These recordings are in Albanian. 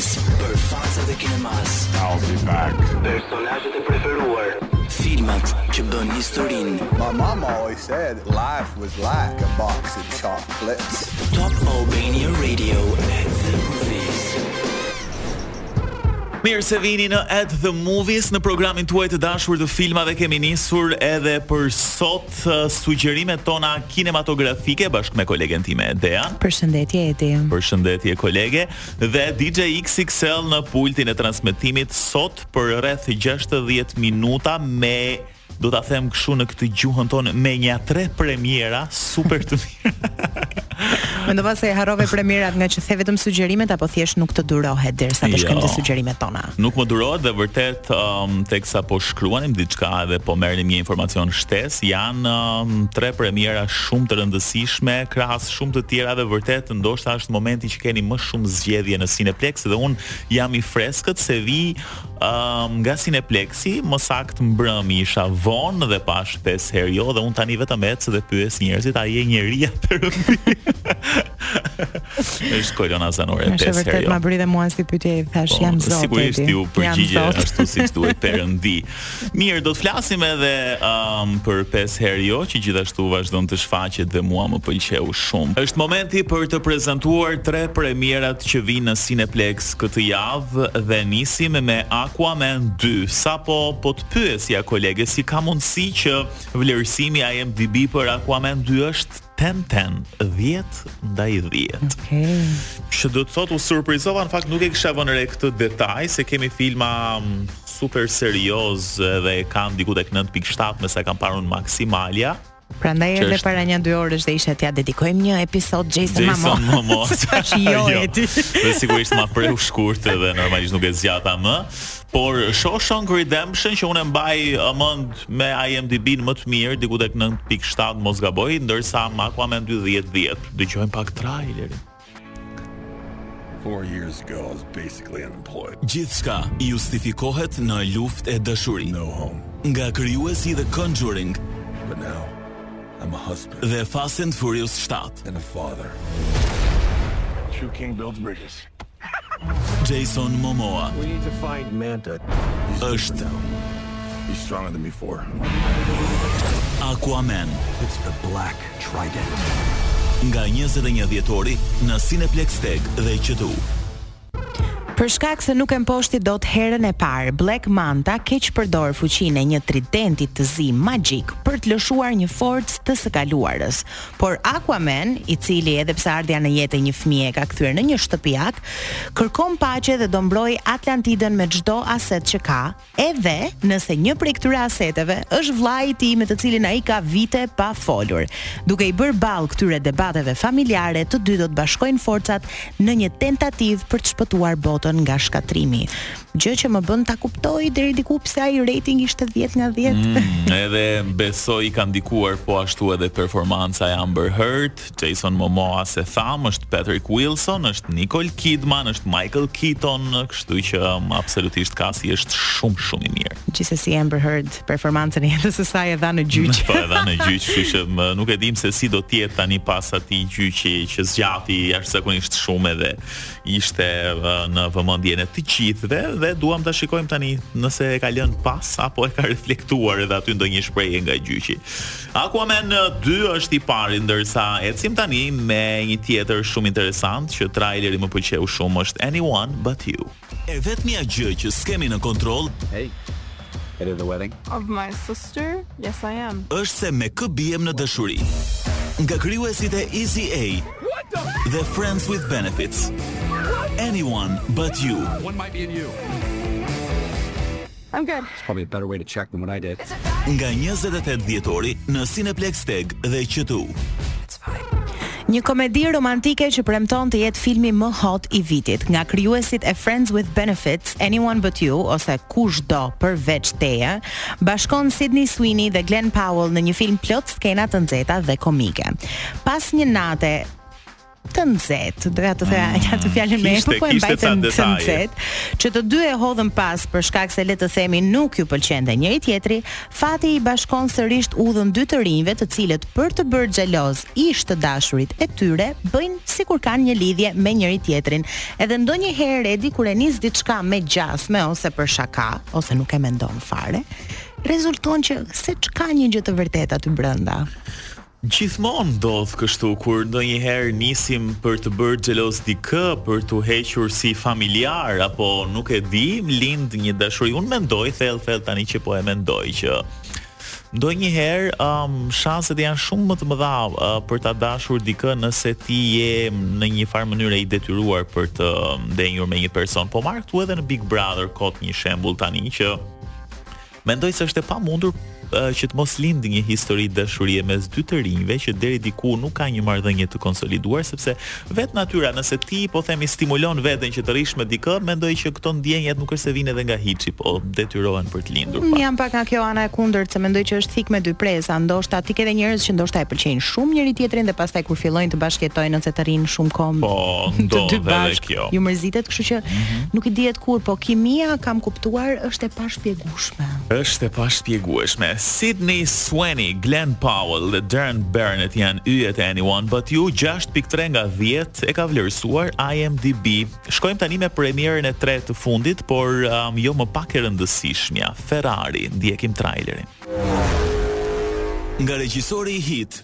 Për fansat e kinemas I'll be back Personazhet e preferuar Filmat që bëjnë historinë My mama always said life was like a box of chocolates Top Albania Radio at the movies Mirë se vini në At the Movies në programin tuaj të dashur të filmave kemi nisur edhe për sot uh, sugjerimet tona kinematografike bashkë me kolegen time Edea. Përshëndetje Edea. Përshëndetje kolege. Dhe DJ XXL në pultin e transmetimit sot për rreth gjashtëdhjetë minuta me do ta them kështu në këtë gjuhën tonë me nja tre premiera super të mira. Mendova se e harrove premierat ngaqë the vetëm sugjerimet apo thjesht nuk të durohet derisa të shkojmë te jo. sugjerimet tona. Nuk më durohet dhe vërtet um, teksa po shkruanim diçka dhe po merrnim një informacion shtesë, janë um, tre premiera shumë të rëndësishme krahas shumë të tjera dhe vërtet ndoshta është momenti që keni më shumë zgjedhje në Cineplex dhe un jam i freskët se vi um, nga Cineplexi, më saktë mbrëmë isha vonë dhe pashë pesë herë jo dhe un tani vetëm ec dhe pyes njerëzit a je njeri a perëndi. Është kolona zanore pesë herë. Është vërtet jo. ma bëri dhe mua si pyetje i thashë po, jam zot. Sigurisht u përgjigje ashtu siç duhet perëndi. Mirë, do të flasim edhe um, për pesë herë jo, që gjithashtu vazhdon të shfaqet dhe mua më pëlqeu shumë. Është momenti për të prezantuar tre premierat që vijnë në Cineplex këtë javë dhe nisim me Aquaman 2. Sapo po të pyesja kolege si ka mundësi që vlerësimi IMDb për Aquaman 2 është Ten ten 10 ndaj 10. Okej. Okay. Që do të thotë u surprizova në fakt nuk e kisha vënë re këtë detaj se kemi filma mm, super serioz dhe e kanë diku tek 9.7 me sa kam parë unë maksimalja. Prandaj edhe është... para një dy orësh desha t'ia dedikojmë një episod Jason, Jason Momoa. Momoa. Tash jo, jo. Dhe sigurisht ma preu shkurt dhe normalisht nuk e zgjata më. Por Shawshank Redemption që unë e mbaj mend me IMDb-në më të mirë, diku tek 9.7 mos gaboj, ndërsa Aquaman 2 10 10. Dëgjojmë pak trailerin. Four years ago, I was basically unemployed. Gjithçka justifikohet në luftë e dashuri. No home. Nga krijuesi i The Conjuring. But now, I'm a husband. Dhe Fast and Furious 7. And a father. True King builds bridges. Jason Momoa është Aquaman Nga 21 dhjetori në Cineplex TEG dhe QTU. Për shkak se nuk e mposhti dot herën e parë, Black Manta keqpërdor fuqinë e një tridenti të zi magjik për të lëshuar një forcë të së kaluarës. Por Aquaman, i cili edhe pse ardhja në jetë e një fëmije e ka kthyer në një shtëpiak, kërkon paqe dhe do mbrojë Atlantidën me çdo aset që ka, edhe nëse një prej këtyre aseteve është vllai i tij me të cilin ai ka vite pa folur. Duke i bërë ballë këtyre debateve familjare, të dy do të bashkojnë forcat në një tentativë për të shpëtuar botën nga shkatrimi. gjë që më bën ta kuptoj deri diku pse ai rating ishte 10 nga 10. Mm, edhe besoj ka ndikuar po ashtu edhe performanca e Amber Heard, Jason Momoa siç e thamë, është Patrick Wilson, është Nicole Kidman, është Michael Keaton, kështu që um, absolutisht kasti është shumë shumë i mirë. Gjithsesi Amber Heard performancën e jetës së saj e dha në gjyq. Po e dha në gjyq, kështu që më, nuk e dim se si do të jetë tani pas atij gjyqi që zgjati jashtëzakonisht shumë edhe ishte në vëmendjen e të gjithëve dhe duam ta shikojmë tani nëse e ka lënë pas apo e ka reflektuar edhe aty ndonjë shprehje nga gjyqi. Aquaman 2 është i pari ndërsa ecim tani me një tjetër shumë interesant që traileri më pëlqeu shumë është Anyone But You. E vetmja gjë që s'kemi në kontroll hey. At the wedding of my sister. Yes I am. Është se me kë biem në dashuri. Nga krijuesit e Easy A dhe Friends with Benefits. Anyone but you. One might be in you. I'm good. It's probably a better way to check than what I did. Nga 28 dhjetori në Cineplexx TEG dhe QTU. Një komedi romantike që premton të jetë filmi më hot i vitit, nga krijuesit e Friends with Benefits, Anyone But You ose Kushdo përveç teje, bashkon Sydney Sweeney dhe Glen Powell në një film plot skena të nxehta dhe komike. Pas një nate të nxehtë, doja të thoya mm, atë fjalën me p po e mbajta të nxehtë, që të dy e hodhën pas për shkak se le të themi nuk ju pëlqente njëri tjetri, Fati i bashkon sërisht udhën dy të rinjve të cilët për të bërë xheloz ish të dashurit e tyre bëjnë sikur kanë një lidhje me njëri tjetrin. Edhe ndonjëherë Redi kur e nis diçka me gjasme ose për shaka, ose nuk e mendon fare, rezulton që seç ka një gjë të vërtetë aty brenda. Gjithmonë ndodh kështu kur ndonjëherë nisim për të bërë xheloz dikë, për t'u hequr si familjar apo nuk e di, lind një dashuri. Unë mendoj thellë thellë tani që po e mendoj që ndonjëherë um, shanset janë shumë më të mëdha uh, për ta dashur dikë nëse ti je në një farë mënyre i detyruar për të ndenjur me një person. Po marr këtu edhe në Big Brother kot një shembull tani që Mendoj se është e pamundur që të mos lindë një histori dashurie mes dy të rinjve që deri diku nuk ka një marrëdhënie të konsoliduar sepse vetë natyra nëse ti po themi stimulon veten që të rrish me dikë, mendoj që këto ndjenjat nuk është se vijnë edhe nga hiçi, po detyrohen për të lindur. Unë jam pak nga kjo ana e kundërt se mendoj që është thikë me dy presa, ndoshta ti ke dhe njerëz që ndoshta e pëlqejnë shumë njëri tjetrin dhe pastaj kur fillojnë të bashkëjetojnë ose të rrinë shumë kohë po, të dy bashkë, u mërzitet, kështu që mm -hmm. nuk i dihet kur, po kimia kam kuptuar është e pashpjegueshme. Është e pashpjegueshme. Sydney Sweeney, Glen Powell dhe Darren Barnet janë yjet e Anyone But You, 6.3 nga 10 e ka vlerësuar IMDb. Shkojmë tani me premierën e tretë të fundit, por um, jo më pak e rëndësishmja, Ferrari. Ndjekim trailerin. Nga regjisori i hit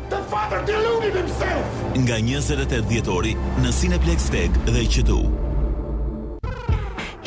The father deluded himself! Nga njëzet e tetë dhjetori në Cineplexx TEG dhe QTU.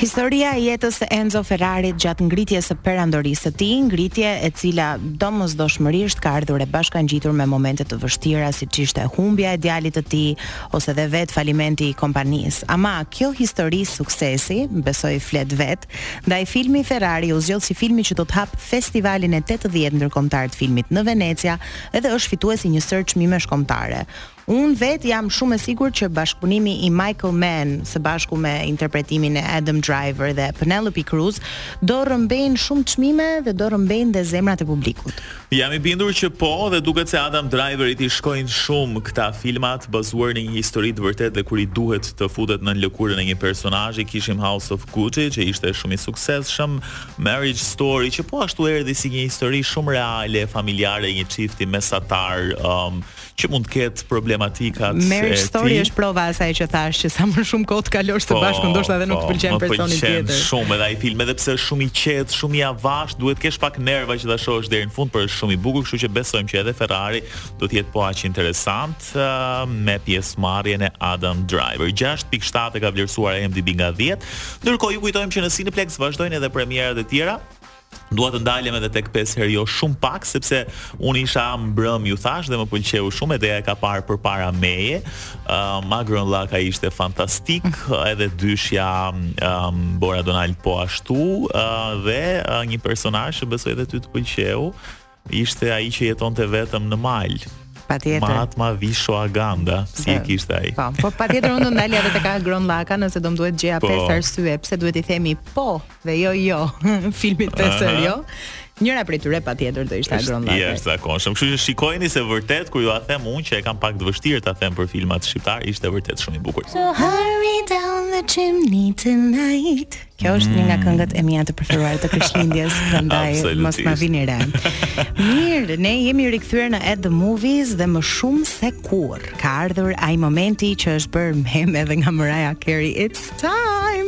Historia e jetës së Enzo Ferrarit gjatë ngritjes së perandorisë së tij, ngritje e cila domosdoshmërisht ka ardhur e bashkangjitur me momente të vështira siç ishte humbja e djalit të tij ose dhe vetë falimenti i kompanisë. Ama kjo histori suksesi, besoj flet vetë, ndaj filmi Ferrari u zgjodh si filmi që do të hapë Festivalin e tetëdhjetë ndërkombëtar të filmit në Venecia Edhe është fitues i një sërë çmimesh kombëtare. Unë vetë jam shumë e sigurt që bashkëpunimi i Michael Mann së bashku me interpretimin e Adam Driver dhe Penelope Cruz do rrëmbejnë shumë çmime dhe do rrëmbejnë dhe zemrat e publikut. Jam i bindur që po dhe duket se Adam Driverit i shkojnë shumë këta filmat bazuar në një histori të vërtetë dhe kur i duhet të futet nën lëkurën e një personazhi kishim House of Gucci që ishte shumë i suksesshëm Marriage Story, që po ashtu erdhi si një histori shumë reale, familjare e një çifti mesatar, um, që mund të ketë problematikat e tij. Marriage Story është prova e asaj që thashë që sa më shumë kohë të kalosh së po, bashku, ndoshta edhe nuk të po, pëlqen personi tjetër. Më pëlqen shumë edhe ai film, edhe pse është shumë i qetë, shumë i avashtë, duhet të kesh pak nerva që ta shohësh deri në fund, por është shumë i bukur, kështu që besojmë që edhe Ferrari do të jetë po aq interesant. sa me pjesëmarrjen e Adam Driver, gjashtë pikë shtatë e ka vlerësuar IMDb nga dhjetë. Ndërkohë ju kujtojmë që në Cineplexx vazhdojnë edhe premierat e tjera. Dua të ndalem edhe tek 5 herë jo shumë pak sepse unë isha mbrëmë ju thashë dhe më pëlqeu shumë Edea e ka parë përpara meje. Uh, Agron Llakaj ishte fantastik, mm. edhe dyshja um, Bora Donald po ashtu uh, dhe uh, një personazh që besoj edhe ty të pëlqeu. Ishte ai që jetonte vetëm në mal. Patjetër. Mahatma Vishwaganda, si e kishte ai. Po, po patjetër unë do ndalesha edhe tek Agron Llakaj nëse do më duhej të gjeja po. pesë arsye pse duhet t'i themi po dhe jo jo filmit pesë herë jo. Njëra prej tyre patjetër do ishte Agron Llakaj. I jashtëzakonshëm. Kështu që shikojeni se vërtet kur jua them unë që e kam pak të vështirë ta them për filmat shqiptarë, ishte vërtet shumë i bukur. So hurry down the chimney tonight. Kjo është një nga mm. këngët e mia të preferuara të Krishtlindjes, prandaj mos na vini re. Mirë, ne jemi rikthyer në At the Movies dhe më shumë se kurrë. Ka ardhur ai momenti që është bërë meme edhe nga Mariah Carey. It's time.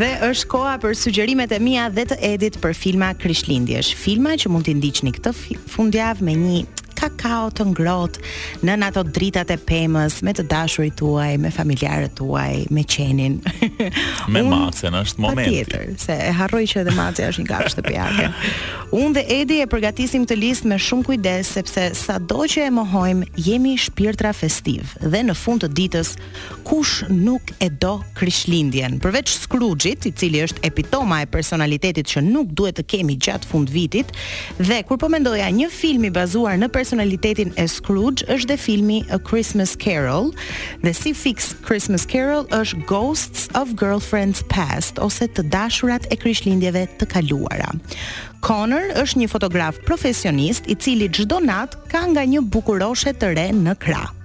dhe është koha për sugjerimet e mia dhe të Edit për filma Krishtlindjesh. Filma që mund t'i ndiqni këtë Fundjavë me një kakao të ngrohtë nën ato dritat e pemës me të dashurit tuaj, me familjarët tuaj, me qenin. Me macen është momenti. Patjetër, se e harroj që edhe macja është një kafshë shtëpiake. Unë dhe Edi e përgatisim këtë listë me shumë kujdes sepse sado që e mohojmë, jemi shpirtra festiv dhe në fund të ditës Kush nuk e do Krishtlindjen? Përveç Scrooge-it, i cili është epitoma e personalitetit që nuk duhet të kemi gjatë fundvitit, dhe kur po mendoja një film i bazuar në personalitetin e Scrooge është dhe filmi A Christmas Carol, dhe si fiks Christmas Carol është Ghosts of Girlfriends Past ose Të dashurat e Krishtlindjeve të kaluara. Connor është një fotograf profesionist i cili çdo natë ka nga një bukuroshe të re në krah.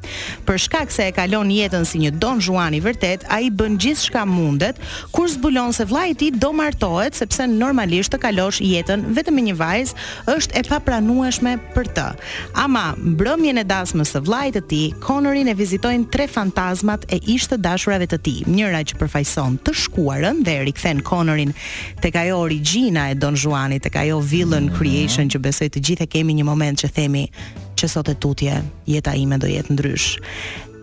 Për shkak se e kalon jetën si një Don Juan i vërtetë, ai bën gjithçka mundet, kur zbulon se vllai i tij do martohet sepse normalisht të kalosh jetën vetëm me një vajzë është e papranueshme për të. Ama, mbrëmjen e dasmës së vllait të tij, Connorin e vizitojnë tre fantazmat e ish-të-dashurave të tij, njëra që përfaqëson të shkuarën dhe e rikthen Connorin tek ajo origjina e Don Juanit, tek ajo villain creation që besoj të gjithë e kemi një moment që themi që sot e tutje. Jeta ime do jetë ndrysh.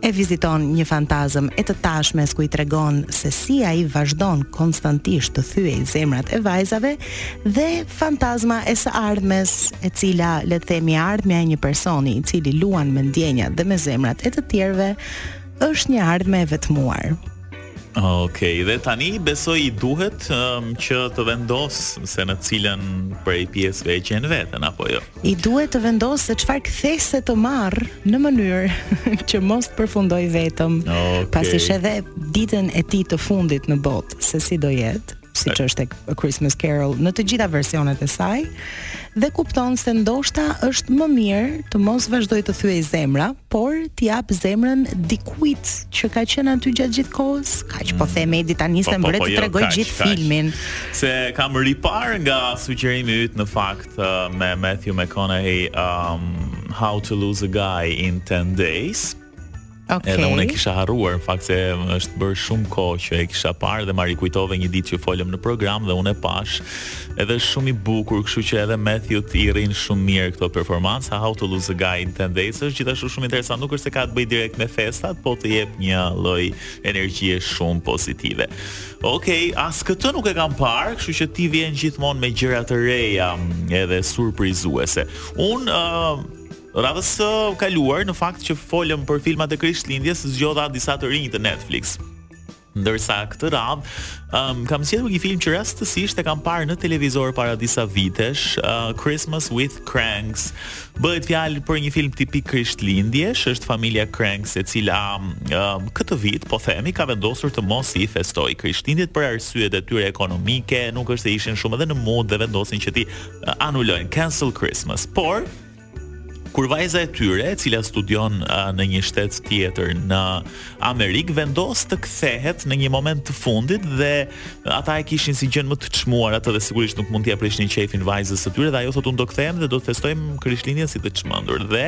E viziton një fantazëm e të tashmes ku i tregon se si ai vazhdon konstantisht të thyejë zemrat e vajzave dhe fantazma e së ardhmes, e cila, le të themi, ardhme e një personi i cili luan me ndjenjat dhe me zemrat e të tjerëve, është një ardhme e vetmuar. Okej, dhe tani besoj i duhet ëm, që të vendos se në cilën prej pjesëve e gjen veten apo jo. I duhet të vendosë se çfarë kthese të marrë në mënyrë që mos të përfundojë vetëm. Okay. Pasi sheh dhe ditën e tij të fundit në botë se si do jetë siç është A Christmas Carol në të gjitha versionet e saj dhe kupton se ndoshta është më mirë të mos vazhdoj të thyej zemra por t'i japë zemrën dikujt që ka qenë aty gjatë gjithë kohës kaq po mm. them Edi tani se po, po, mbret po, të jo, tregoj gjithë filmin se kam ripar nga sugjerimi yt në fakt ëë me Matthew McConaughey um, How to Lose a Guy in 10 Days. Okay. Edhe unë e kisha harruar, në fakt se është bërë shumë kohë që e kisha parë dhe ma rikujtove një ditë që folëm në program dhe unë e pash. Edhe shumë i bukur, kështu që edhe Matthew-t i rrinë shumë mirë këto performanca. How to Lose a Guy in 10 Days është gjithashtu shumë interesant, nuk është se ka të bëjë direkt me festat, po të jep një lloj energjie shumë pozitive. Okej, as këtë nuk e kam parë, kështu që ti vjen gjithmonë me gjëra të reja edhe surprizuese. Unë uh, radhës së kaluar në fakt që folëm për filmat e Krishtlindjes, zgjodha disa të rinj të Netflix. Ndërsa këtë radhë um, kam zgjedhur një film që rastësisht e kam parë në televizor para disa vitesh, uh, Christmas with Kranks. Bëhet fjalë për një film tipik krishtlindjesh, është familja Kranks e cila um, këtë vit, po themi, ka vendosur të mos i festojë krishtlindjet për arsyet e tyre ekonomike, nuk është se ishin shumë edhe në mood dhe vendosin që t'i uh, anulojnë, cancel Christmas, por kur vajza e tyre, e cila studion uh, në një shtet tjetër në Amerikë, vendos të kthehet në një moment të fundit dhe Ata e kishin si gjënë më të çmuar atë dhe sigurisht nuk mund t'ia prishnin qejfin vajzës së tyre dhe ajo thotë unë do kthehem dhe do të festojmë Krishtlindjen si të çmendur. Dhe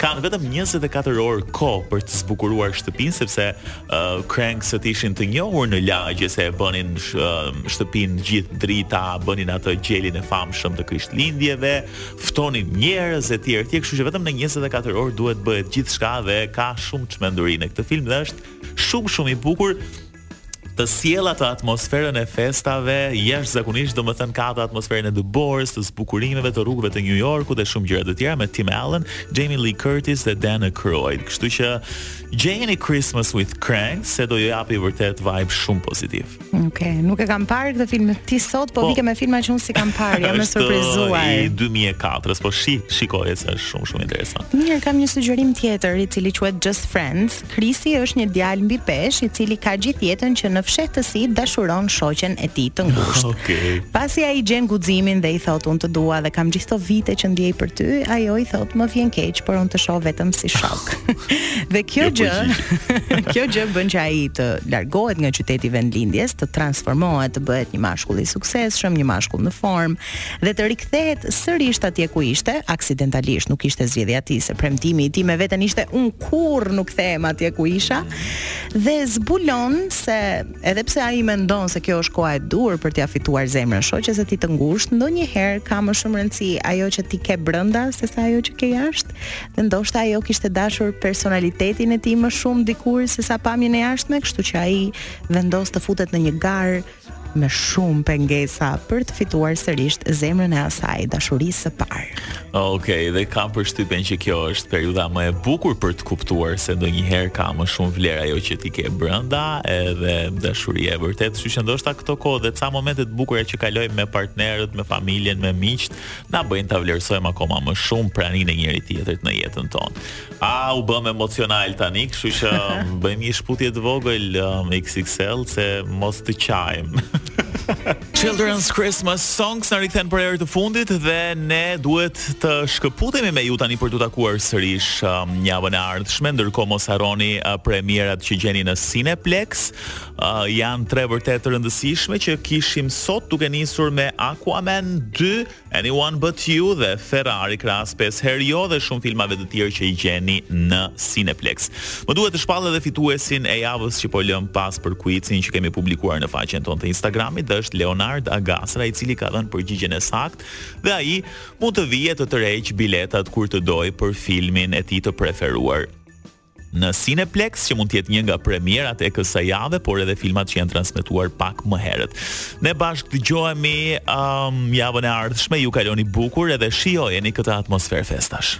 kanë vetëm 24 orë kohë për të zbukuruar shtëpinë sepse uh, Kranks-ët ishin të njohur në lagje se e bënin uh, shtëpinë gjithë drita, bënin atë gjelin e famshëm të Krishtlindjeve, ftonin njerëz e tjerë, tjerë, kështu që vetëm në 24 orë duhet bëhet gjithçka dhe ka shumë çmenduri në këtë film dhe është shumë shumë i bukur të sjell atë atmosferën e festave jashtëzakonisht, domethënë ka atë atmosferën e dëborës, të zbukurimeve të rrugëve të New Yorkut dhe shumë gjëra të tjera me Tim Allen, Jamie Lee Curtis dhe Dan Aykroyd. Kështu që gjeni Christmas with Kranks se do ju japi vërtet vibe shumë pozitiv. Okej, nuk e kam parë këtë film ti sot, po, po vike me filma që unë s'i kam parë, jam e surprizuar. I 2004-s, po shi, shikoj se është shumë shumë interesant. Mirë, kam një sugjerim tjetër i cili quhet Just Friends. Krisi është një djalë mbipeshë, i cili ka gjithë jetën që në fshehtësi dashuron shoqen e tij të ngushtë. Okej. Pasi ai gjen guximin dhe i thotë unë të dua dhe kam gjithë këto vite që ndjej për ty, ajo i thotë më vjen keq, por unë të shoh vetëm si shok. dhe kjo Kjo gjë, përgjigje. kjo gjë bën që ai të largohet nga qyteti i vendlindjes, të transformohet, të bëhet një mashkull i suksesshëm, një mashkull në formë, dhe të rikthehet sërisht atje ku ishte, aksidentalisht, nuk ishte zgjedhja e tij, se premtimi i tij me veten ishte unë kurrë nuk kthehem atje ku isha dhe zbulon se edhe pse ai mendon se kjo është koha e duhur për t'ia fituar zemrën shoqes së tij të ngushtë, ndonjëherë ka më shumë rëndësi ajo që ti ke brenda sesa ajo që ke jashtë. Dhe ndoshta ajo kishte dashur personalitetin e tij më shumë dikur sesa pamjen e jashtme, kështu që ai vendos të futet në një garë me shumë pengesa për të fituar sërisht zemrën e asaj, dashurisë së parë. Okej, dhe kam përshtypjen që kjo është periudha më e bukur për të kuptuar se ndonjëherë ka më shumë vlerë ajo që ti ke brenda, edhe dashuria e vërtetë, kështu që ndoshta këto kohë dhe ca momente të bukura që kalojmë me partnerët, me familjen, me miqtë, na bëjnë ta vlerësojmë akoma më shumë praninë e njëri-tjetrit në jetën tonë. Ah u bëmë emocionalë tani, kështu që bëjmë një shkëputje të vogël me XXL se mos të qajmë. Children's Christmas Songs na rikthen për herë të fundit dhe ne duhet të shkëputemi me ju tani për t'u takuar sërish um, javën e ardhshme. Ndërkohë mos harroni uh, premierat që gjeni në Cineplex. Uh, janë tre vërtet të rëndësishme që kishim sot duke nisur me Aquaman 2 Anyone But You dhe Ferrari krahas pesë herë jo dhe shumë filmave të tjerë që i gjeni në Cineplex. Më duhet të shpall edhe fituesin e javës që po lëmë pas për kuicin që kemi publikuar në faqen tonë të Instagramit dhe është Leonard Agasra i cili ka dhënë përgjigjen e saktë dhe ai mund të vijë të tërheqë biletat kur të dojë për filmin e tij të preferuar. në Cineplex, që mund të jetë një nga premierat e kësaj jave, por edhe filmat që janë transmetuar pak më herët. Ne bashkë dëgjohemi um, javën e ardhshme, ju kaloni bukur edhe shijojeni këtë atmosferë festash.